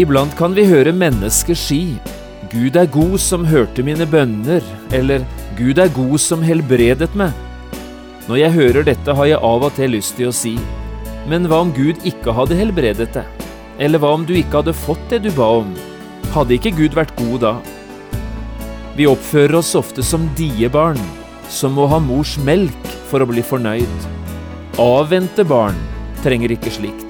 Iblant kan vi høre mennesker si Gud er god som hørte mine bønner, eller Gud er god som helbredet meg. Når jeg hører dette, har jeg av og til lyst til å si, men hva om Gud ikke hadde helbredet deg? Eller hva om du ikke hadde fått det du ba om? Hadde ikke Gud vært god da? Vi oppfører oss ofte som diebarn, som må ha mors melk for å bli fornøyd. Avvente barn trenger ikke slikt.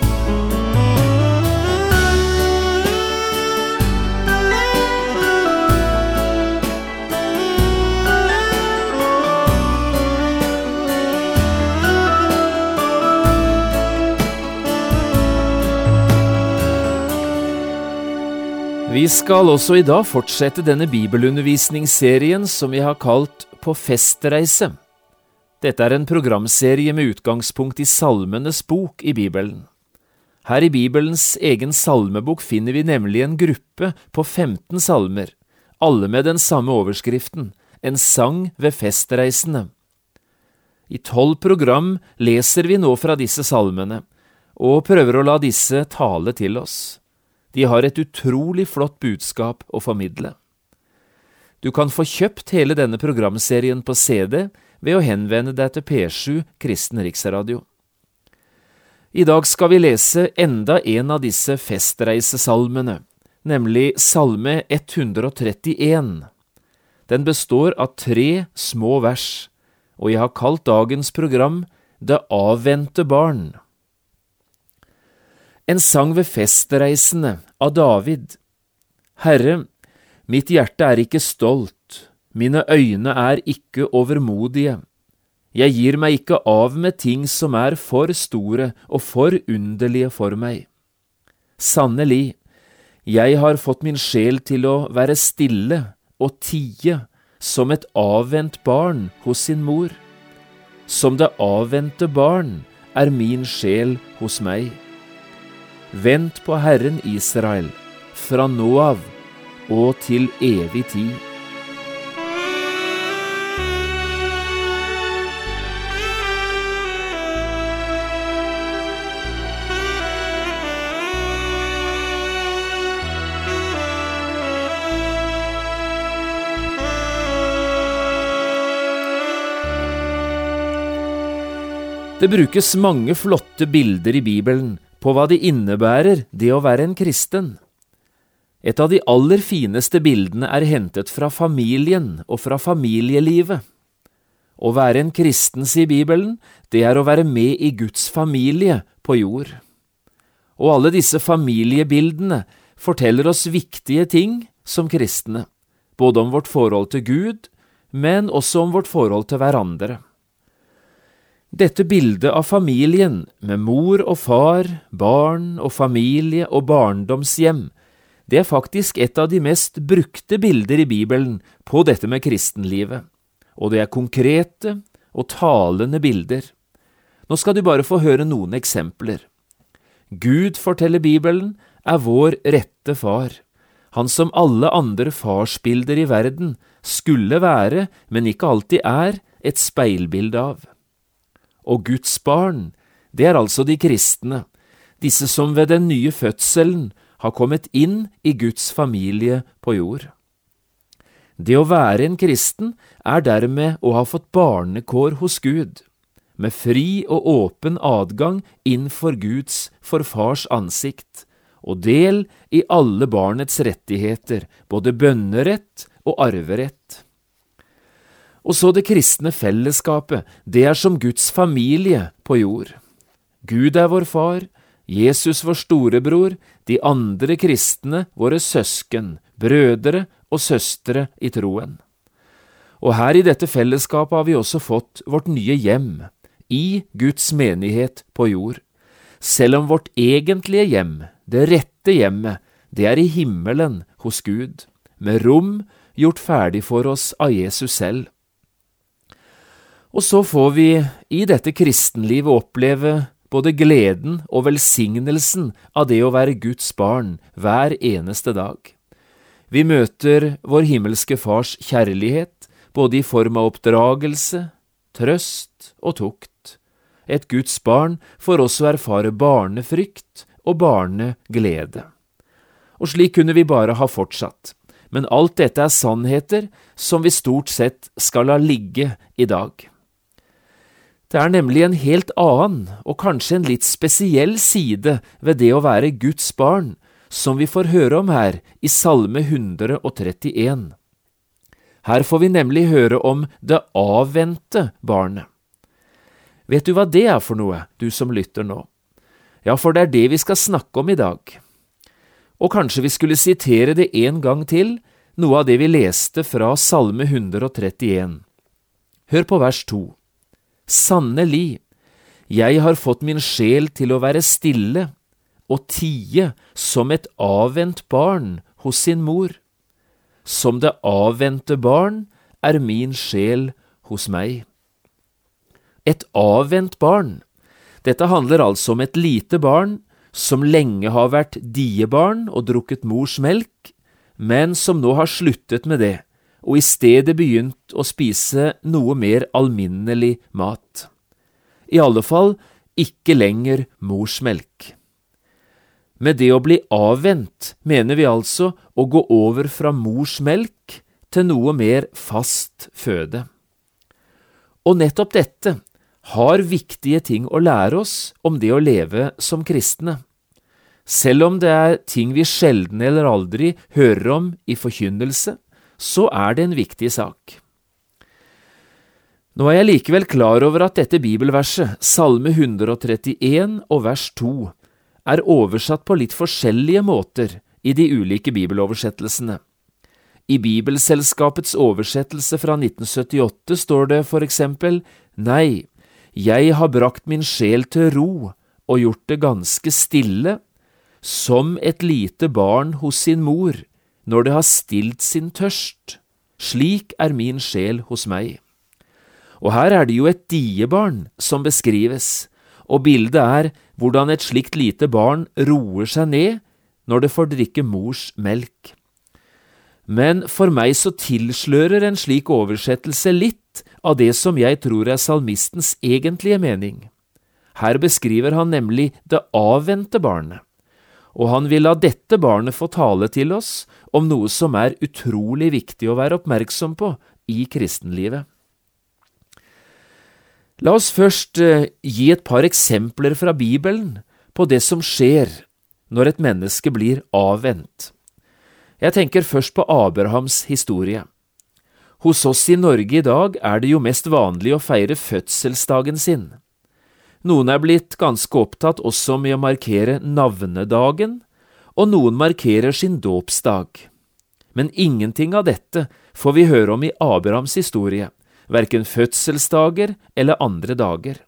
Vi skal også i dag fortsette denne bibelundervisningsserien som vi har kalt På festreise. Dette er en programserie med utgangspunkt i Salmenes bok i Bibelen. Her i Bibelens egen salmebok finner vi nemlig en gruppe på 15 salmer, alle med den samme overskriften, En sang ved festreisene. I tolv program leser vi nå fra disse salmene, og prøver å la disse tale til oss. De har et utrolig flott budskap å formidle. Du kan få kjøpt hele denne programserien på CD ved å henvende deg til P7 Kristen Riksradio. I dag skal vi lese enda en av disse festreisesalmene, nemlig Salme 131. Den består av tre små vers, og jeg har kalt dagens program Det avvente barn. En sang ved festreisende av David. Herre, mitt hjerte er ikke stolt, mine øyne er ikke overmodige. Jeg gir meg ikke av med ting som er for store og for underlige for meg. Sannelig, jeg har fått min sjel til å være stille og tie som et avvent barn hos sin mor. Som det avvente barn er min sjel hos meg. Vent på Herren Israel, fra nå av og til evig tid. Det brukes mange flotte bilder i Bibelen på hva det innebærer det å være en kristen. Et av de aller fineste bildene er hentet fra familien og fra familielivet. Å være en kristen, sier Bibelen, det er å være med i Guds familie på jord. Og alle disse familiebildene forteller oss viktige ting som kristne, både om vårt forhold til Gud, men også om vårt forhold til hverandre. Dette bildet av familien, med mor og far, barn og familie og barndomshjem, det er faktisk et av de mest brukte bilder i Bibelen på dette med kristenlivet, og det er konkrete og talende bilder. Nå skal du bare få høre noen eksempler. Gud, forteller Bibelen, er vår rette far, han som alle andre farsbilder i verden skulle være, men ikke alltid er, et speilbilde av. Og Guds barn, det er altså de kristne, disse som ved den nye fødselen har kommet inn i Guds familie på jord. Det å være en kristen er dermed å ha fått barnekår hos Gud, med fri og åpen adgang inn for Guds, for fars ansikt, og del i alle barnets rettigheter, både bønnerett og arverett. Og så det kristne fellesskapet, det er som Guds familie på jord. Gud er vår far, Jesus vår storebror, de andre kristne våre søsken, brødre og søstre i troen. Og her i dette fellesskapet har vi også fått vårt nye hjem, i Guds menighet på jord. Selv om vårt egentlige hjem, det rette hjemmet, det er i himmelen hos Gud, med rom gjort ferdig for oss av Jesus selv. Og så får vi i dette kristenlivet oppleve både gleden og velsignelsen av det å være Guds barn hver eneste dag. Vi møter vår himmelske Fars kjærlighet, både i form av oppdragelse, trøst og tukt. Et Guds barn får også erfare barnefrykt og barneglede. Og slik kunne vi bare ha fortsatt, men alt dette er sannheter som vi stort sett skal la ligge i dag. Det er nemlig en helt annen, og kanskje en litt spesiell side ved det å være Guds barn, som vi får høre om her i Salme 131. Her får vi nemlig høre om det avvente barnet. Vet du hva det er for noe, du som lytter nå? Ja, for det er det vi skal snakke om i dag. Og kanskje vi skulle sitere det en gang til, noe av det vi leste fra Salme 131. Hør på vers to. Sannelig, jeg har fått min sjel til å være stille og tie som et avvent barn hos sin mor. Som det avvente barn er min sjel hos meg. Et avvent barn. Dette handler altså om et lite barn som lenge har vært diebarn og drukket mors melk, men som nå har sluttet med det og i stedet begynt å spise noe mer alminnelig mat. I alle fall ikke lenger morsmelk. Med det å bli avvent mener vi altså å gå over fra morsmelk til noe mer fast føde. Og nettopp dette har viktige ting å lære oss om det å leve som kristne. Selv om det er ting vi sjelden eller aldri hører om i forkynnelse, så er det en viktig sak. Nå er jeg likevel klar over at dette bibelverset, Salme 131 og vers 2, er oversatt på litt forskjellige måter i de ulike bibeloversettelsene. I Bibelselskapets oversettelse fra 1978 står det for eksempel Nei, jeg har brakt min sjel til ro og gjort det ganske stille, som et lite barn hos sin mor, når det har stilt sin tørst. Slik er min sjel hos meg. Og her er det jo et diebarn som beskrives, og bildet er hvordan et slikt lite barn roer seg ned når det får drikke mors melk. Men for meg så tilslører en slik oversettelse litt av det som jeg tror er salmistens egentlige mening. Her beskriver han nemlig det avvente barnet og han vil la dette barnet få tale til oss om noe som er utrolig viktig å være oppmerksom på i kristenlivet. La oss først eh, gi et par eksempler fra Bibelen på det som skjer når et menneske blir avvent. Jeg tenker først på Abrahams historie. Hos oss i Norge i dag er det jo mest vanlig å feire fødselsdagen sin. Noen er blitt ganske opptatt også med å markere navnedagen, og noen markerer sin dåpsdag. Men ingenting av dette får vi høre om i Abrahams historie, verken fødselsdager eller andre dager.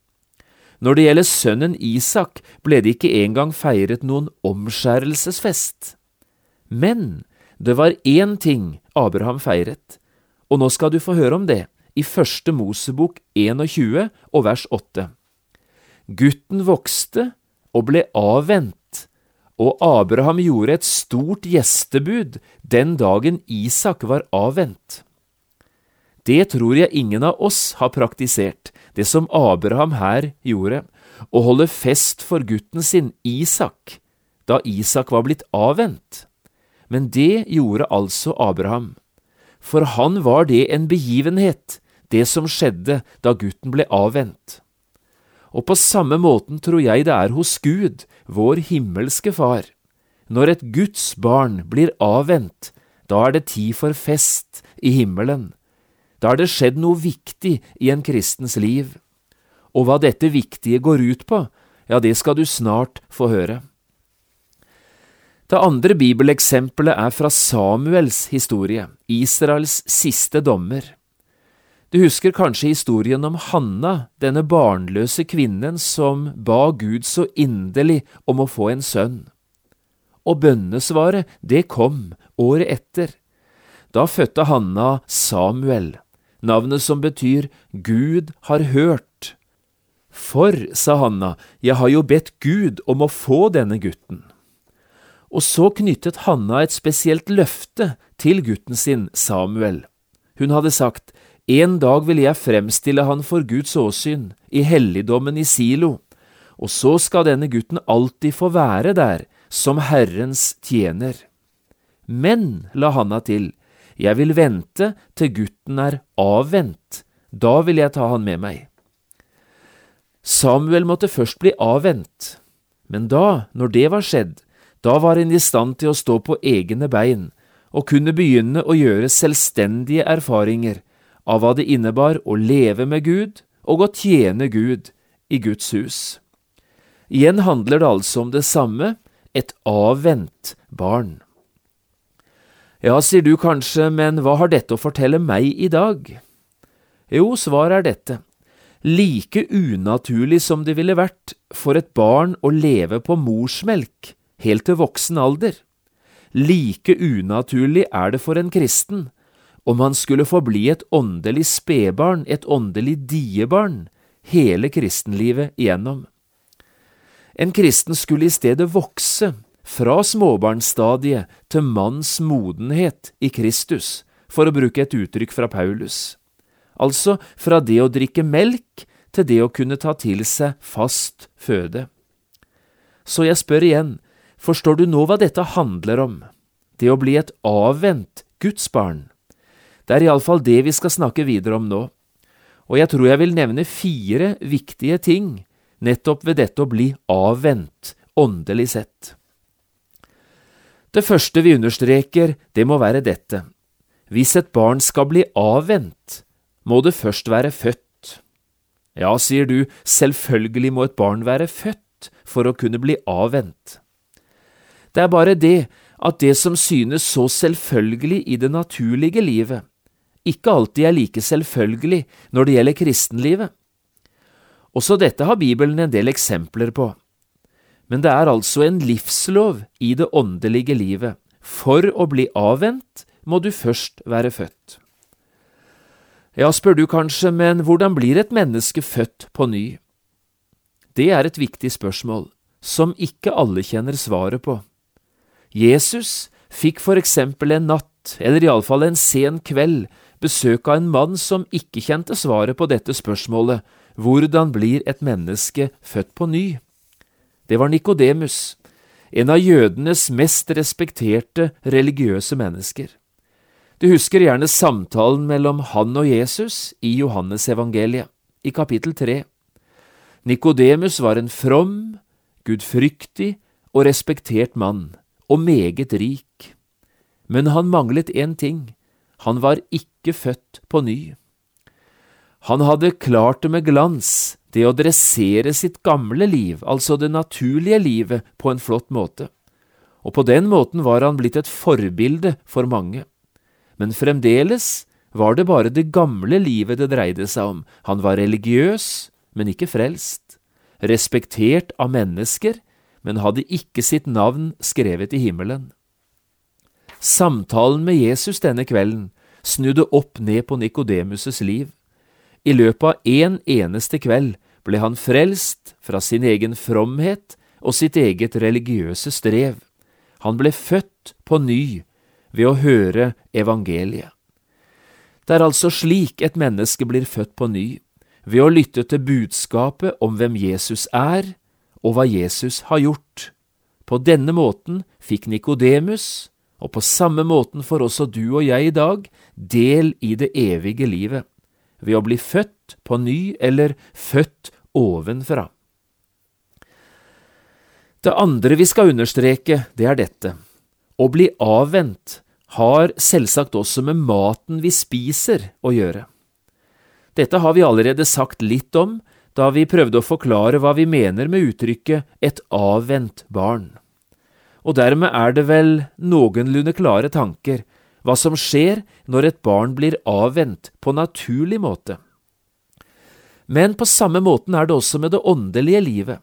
Når det gjelder sønnen Isak, ble det ikke engang feiret noen omskjærelsesfest. Men det var én ting Abraham feiret, og nå skal du få høre om det i Første Mosebok 21 og vers 8. Gutten vokste og ble avvent, og Abraham gjorde et stort gjestebud den dagen Isak var avvent. Det tror jeg ingen av oss har praktisert, det som Abraham her gjorde, å holde fest for gutten sin Isak, da Isak var blitt avvent. Men det gjorde altså Abraham. For han var det en begivenhet, det som skjedde da gutten ble avvent. Og på samme måten tror jeg det er hos Gud, vår himmelske Far. Når et Guds barn blir avvent, da er det tid for fest i himmelen. Da er det skjedd noe viktig i en kristens liv. Og hva dette viktige går ut på, ja, det skal du snart få høre. Det andre bibeleksempelet er fra Samuels historie, Israels siste dommer. Du husker kanskje historien om Hanna, denne barnløse kvinnen som ba Gud så inderlig om å få en sønn. og bønnesvaret, det kom året etter. Da fødte Hanna Samuel, navnet som betyr Gud har hørt. For, sa Hanna, jeg har jo bedt Gud om å få denne gutten. Og så knyttet Hanna et spesielt løfte til gutten sin, Samuel. Hun hadde sagt, En dag vil jeg fremstille han for Guds åsyn, i helligdommen i Silo, og så skal denne gutten alltid få være der, som Herrens tjener. Men, la Hanna til, jeg vil vente til gutten er avvent, da vil jeg ta han med meg. Samuel måtte først bli avvent, men da, når det var skjedd, da var han i stand til å stå på egne bein og kunne begynne å gjøre selvstendige erfaringer av hva det innebar å leve med Gud og å tjene Gud i Guds hus. Igjen handler det altså om det samme, et avvent barn. Ja, sier du kanskje, men hva har dette å fortelle meg i dag? Jo, svaret er dette. Like unaturlig som det ville vært for et barn å leve på morsmelk helt til voksen alder, like unaturlig er det for en kristen om han skulle forbli et åndelig spedbarn, et åndelig diebarn, hele kristenlivet igjennom. En kristen skulle i stedet vokse fra småbarnsstadiet til manns modenhet i Kristus, for å bruke et uttrykk fra Paulus. Altså fra det å drikke melk til det å kunne ta til seg fast føde. Så jeg spør igjen, forstår du nå hva dette handler om, det å bli et avvent gudsbarn? Det er iallfall det vi skal snakke videre om nå, og jeg tror jeg vil nevne fire viktige ting nettopp ved dette å bli avvent åndelig sett. Det første vi understreker, det må være dette. Hvis et barn skal bli avvent, må det først være født. Ja, sier du, selvfølgelig må et barn være født for å kunne bli avvent. Det er bare det at det som synes så selvfølgelig i det naturlige livet, ikke alltid er like selvfølgelig når det gjelder kristenlivet. Også dette har Bibelen en del eksempler på men det er altså en livslov i det åndelige livet. For å bli avvent må du først være født. Ja, spør du kanskje, men hvordan blir et menneske født på ny? Det er et viktig spørsmål, som ikke alle kjenner svaret på. Jesus fikk for eksempel en natt, eller iallfall en sen kveld, besøk av en mann som ikke kjente svaret på dette spørsmålet, hvordan blir et menneske født på ny? Det var Nikodemus, en av jødenes mest respekterte religiøse mennesker. Du husker gjerne samtalen mellom han og Jesus i Johannesevangeliet, i kapittel tre. Nikodemus var en from, gudfryktig og respektert mann, og meget rik. Men han manglet én ting, han var ikke født på ny. Han hadde klart det med glans, det å dressere sitt gamle liv, altså det naturlige livet, på en flott måte. Og på den måten var han blitt et forbilde for mange. Men fremdeles var det bare det gamle livet det dreide seg om. Han var religiøs, men ikke frelst. Respektert av mennesker, men hadde ikke sitt navn skrevet i himmelen. Samtalen med Jesus denne kvelden snudde opp ned på Nikodemus' liv. I løpet av en eneste kveld ble han frelst fra sin egen fromhet og sitt eget religiøse strev. Han ble født på ny ved å høre evangeliet. Det er altså slik et menneske blir født på ny, ved å lytte til budskapet om hvem Jesus er, og hva Jesus har gjort. På denne måten fikk Nikodemus, og på samme måten får også du og jeg i dag, del i det evige livet ved å bli født på ny eller født ovenfra. Det andre vi skal understreke, det er dette. Å bli avvent har selvsagt også med maten vi spiser å gjøre. Dette har vi allerede sagt litt om da vi prøvde å forklare hva vi mener med uttrykket et avvent barn. Og dermed er det vel noenlunde klare tanker hva som skjer når et barn blir avvent på naturlig måte. Men på samme måten er det også med det åndelige livet.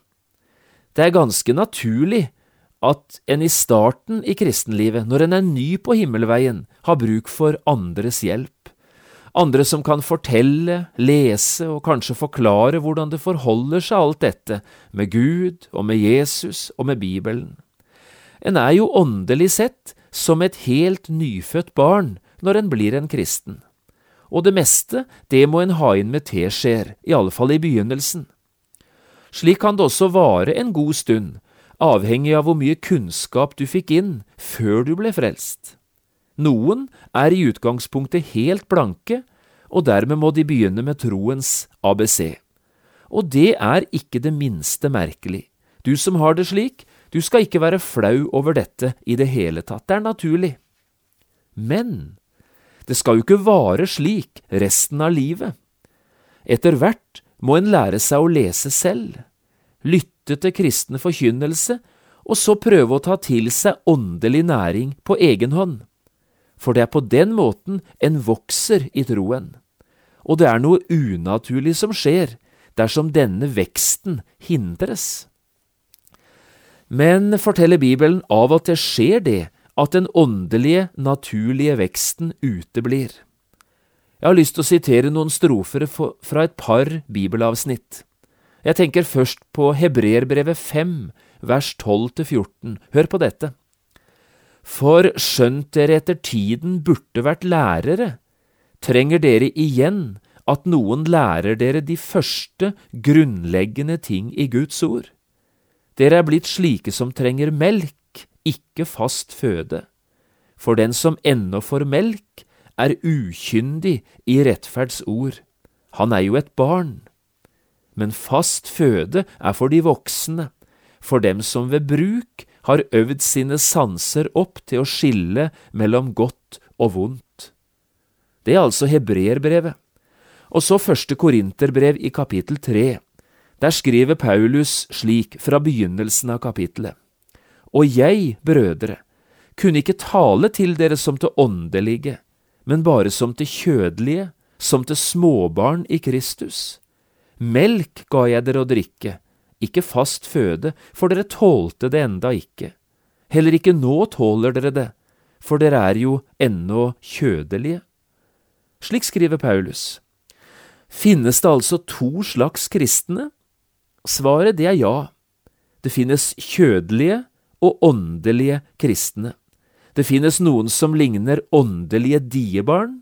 Det er ganske naturlig at en i starten i kristenlivet, når en er ny på himmelveien, har bruk for andres hjelp. Andre som kan fortelle, lese og kanskje forklare hvordan det forholder seg alt dette med Gud og med Jesus og med Bibelen. En er jo åndelig sett som et helt nyfødt barn når en blir en kristen. Og det meste, det må en ha inn med teskjeer, fall i begynnelsen. Slik kan det også vare en god stund, avhengig av hvor mye kunnskap du fikk inn før du ble frelst. Noen er i utgangspunktet helt blanke, og dermed må de begynne med troens ABC. Og det er ikke det minste merkelig. Du som har det slik, du skal ikke være flau over dette i det hele tatt, det er naturlig. Men det skal jo ikke vare slik resten av livet. Etter hvert må en lære seg å lese selv, lytte til kristne forkynnelse, og så prøve å ta til seg åndelig næring på egen hånd. For det er på den måten en vokser i troen. Og det er noe unaturlig som skjer dersom denne veksten hindres. Men, forteller Bibelen, av og til skjer det at den åndelige, naturlige veksten uteblir. Jeg har lyst til å sitere noen strofer fra et par bibelavsnitt. Jeg tenker først på Hebreerbrevet 5, vers 12–14. Hør på dette. For skjønt dere etter tiden burde vært lærere, trenger dere igjen at noen lærer dere de første grunnleggende ting i Guds ord. Dere er blitt slike som trenger melk, ikke fast føde. For den som ennå får melk, er ukyndig i rettferds ord. Han er jo et barn. Men fast føde er for de voksne, for dem som ved bruk har øvd sine sanser opp til å skille mellom godt og vondt. Det er altså hebreerbrevet. Og så første korinterbrev i kapittel tre. Der skriver Paulus slik fra begynnelsen av kapittelet. Og jeg, brødre, kunne ikke tale til dere som til åndelige, men bare som til kjødelige, som til småbarn i Kristus. Melk ga jeg dere å drikke, ikke fast føde, for dere tålte det enda ikke. Heller ikke nå tåler dere det, for dere er jo ennå kjødelige. Slik skriver Paulus. Finnes det altså to slags kristne? Svaret det er ja. Det finnes kjødelige og åndelige kristne. Det finnes noen som ligner åndelige diebarn,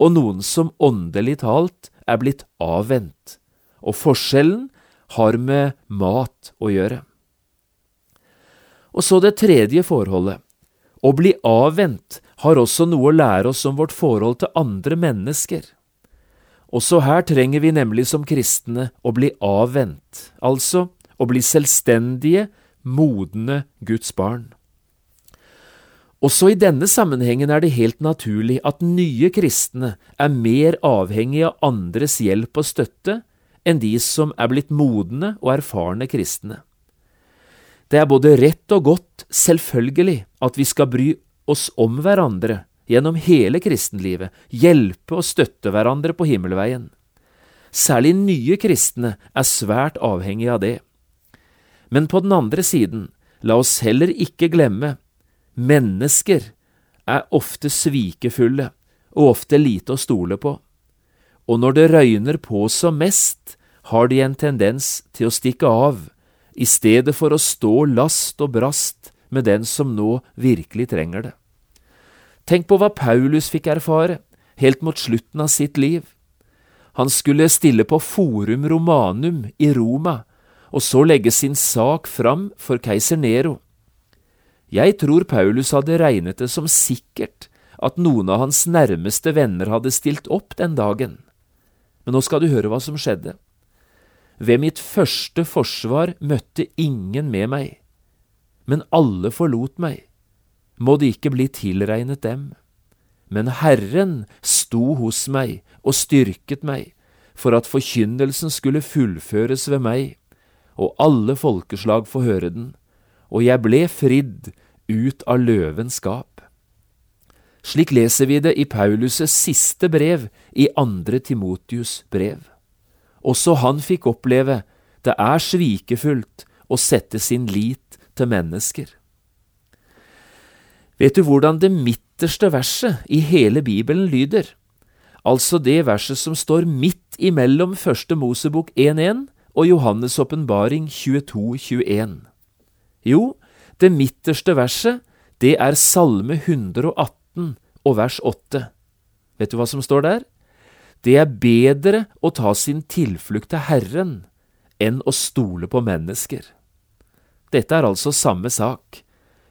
og noen som åndelig talt er blitt avvent, og forskjellen har med mat å gjøre. Og så det tredje forholdet. Å bli avvent har også noe å lære oss om vårt forhold til andre mennesker. Også her trenger vi nemlig som kristne å bli avvent, altså å bli selvstendige, modne Guds barn. Også i denne sammenhengen er det helt naturlig at nye kristne er mer avhengig av andres hjelp og støtte enn de som er blitt modne og erfarne kristne. Det er både rett og godt, selvfølgelig, at vi skal bry oss om hverandre gjennom hele kristenlivet, hjelpe og støtte hverandre på himmelveien. Særlig nye kristne er svært avhengige av det. Men på den andre siden, la oss heller ikke glemme Mennesker er ofte svikefulle og ofte lite å stole på, og når det røyner på som mest, har de en tendens til å stikke av, i stedet for å stå last og brast med den som nå virkelig trenger det. Tenk på hva Paulus fikk erfare helt mot slutten av sitt liv. Han skulle stille på Forum Romanum i Roma, og så legge sin sak fram for keiser Nero. Jeg tror Paulus hadde regnet det som sikkert at noen av hans nærmeste venner hadde stilt opp den dagen. Men nå skal du høre hva som skjedde. Ved mitt første forsvar møtte ingen med meg, men alle forlot meg. Må det ikke bli tilregnet dem. Men Herren sto hos meg og styrket meg, for at forkynnelsen skulle fullføres ved meg, og alle folkeslag få høre den, og jeg ble fridd ut av løvens skap. Slik leser vi det i Paulus' siste brev, i andre Timotius brev. Også han fikk oppleve det er svikefullt å sette sin lit til mennesker. Vet du hvordan det midterste verset i hele Bibelen lyder? Altså det verset som står midt imellom Første Mosebok 1.1 og Johannes' åpenbaring 22.21. Jo, det midterste verset, det er Salme 118 og vers 8. Vet du hva som står der? Det er bedre å ta sin tilflukt til Herren enn å stole på mennesker. Dette er altså samme sak.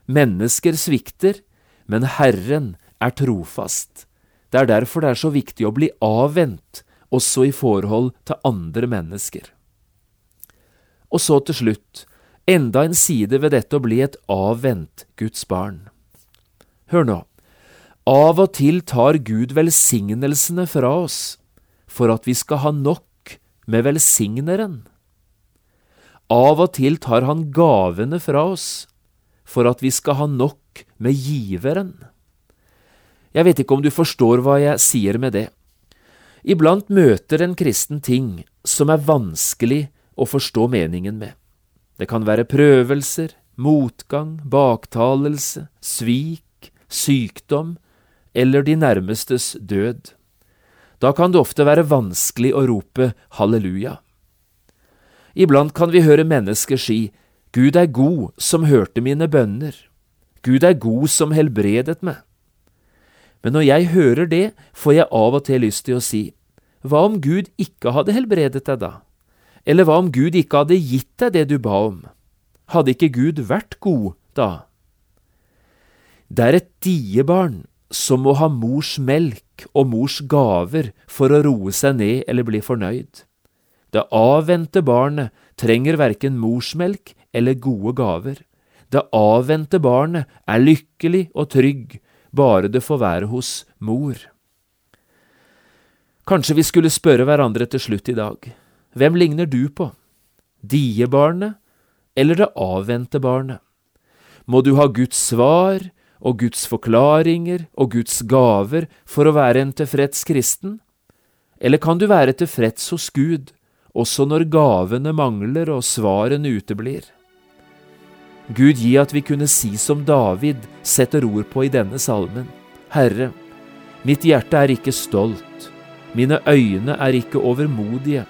Mennesker svikter, men Herren er trofast. Det er derfor det er så viktig å bli avvent, også i forhold til andre mennesker. Og så til slutt, enda en side ved dette å bli et avvent Guds barn. Hør nå, av og til tar Gud velsignelsene fra oss for at vi skal ha nok med velsigneren. Av og til tar han gavene fra oss for at vi skal ha nok med giveren. Jeg vet ikke om du forstår hva jeg sier med det. Iblant møter en kristen ting som er vanskelig å forstå meningen med. Det kan være prøvelser, motgang, baktalelse, svik, sykdom eller de nærmestes død. Da kan det ofte være vanskelig å rope halleluja. Iblant kan vi høre mennesker si Gud er god som hørte mine bønner, Gud er god som helbredet meg. Men når jeg hører det, får jeg av og til lyst til å si, hva om Gud ikke hadde helbredet deg da? Eller hva om Gud ikke hadde gitt deg det du ba om? Hadde ikke Gud vært god da? Det er et diebarn som må ha mors melk og mors gaver for å roe seg ned eller bli fornøyd. Det avvente barnet trenger verken morsmelk eller gode gaver. Det avvente barnet er lykkelig og trygg bare det får være hos mor. Kanskje vi skulle spørre hverandre til slutt i dag, hvem ligner du på, diebarnet eller det avvente barnet? Må du ha Guds svar og Guds forklaringer og Guds gaver for å være en tilfreds kristen? Eller kan du være tilfreds hos Gud, også når gavene mangler og svarene uteblir? Gud gi at vi kunne si som David setter ord på i denne salmen. Herre, mitt hjerte er ikke stolt, mine øyne er ikke overmodige.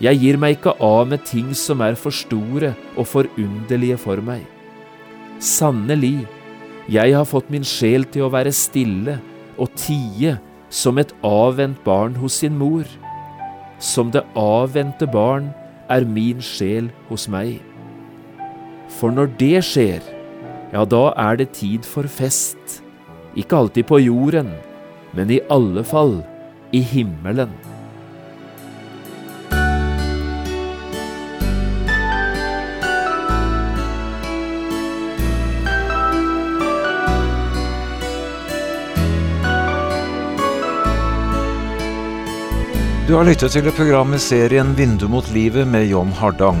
Jeg gir meg ikke av med ting som er for store og forunderlige for meg. Sannelig, jeg har fått min sjel til å være stille og tie som et avvent barn hos sin mor. Som det avvente barn er min sjel hos meg. For når det skjer, ja, da er det tid for fest. Ikke alltid på jorden, men i alle fall i himmelen. Du har lyttet til programmet serien Vindu mot livet med John Hardang.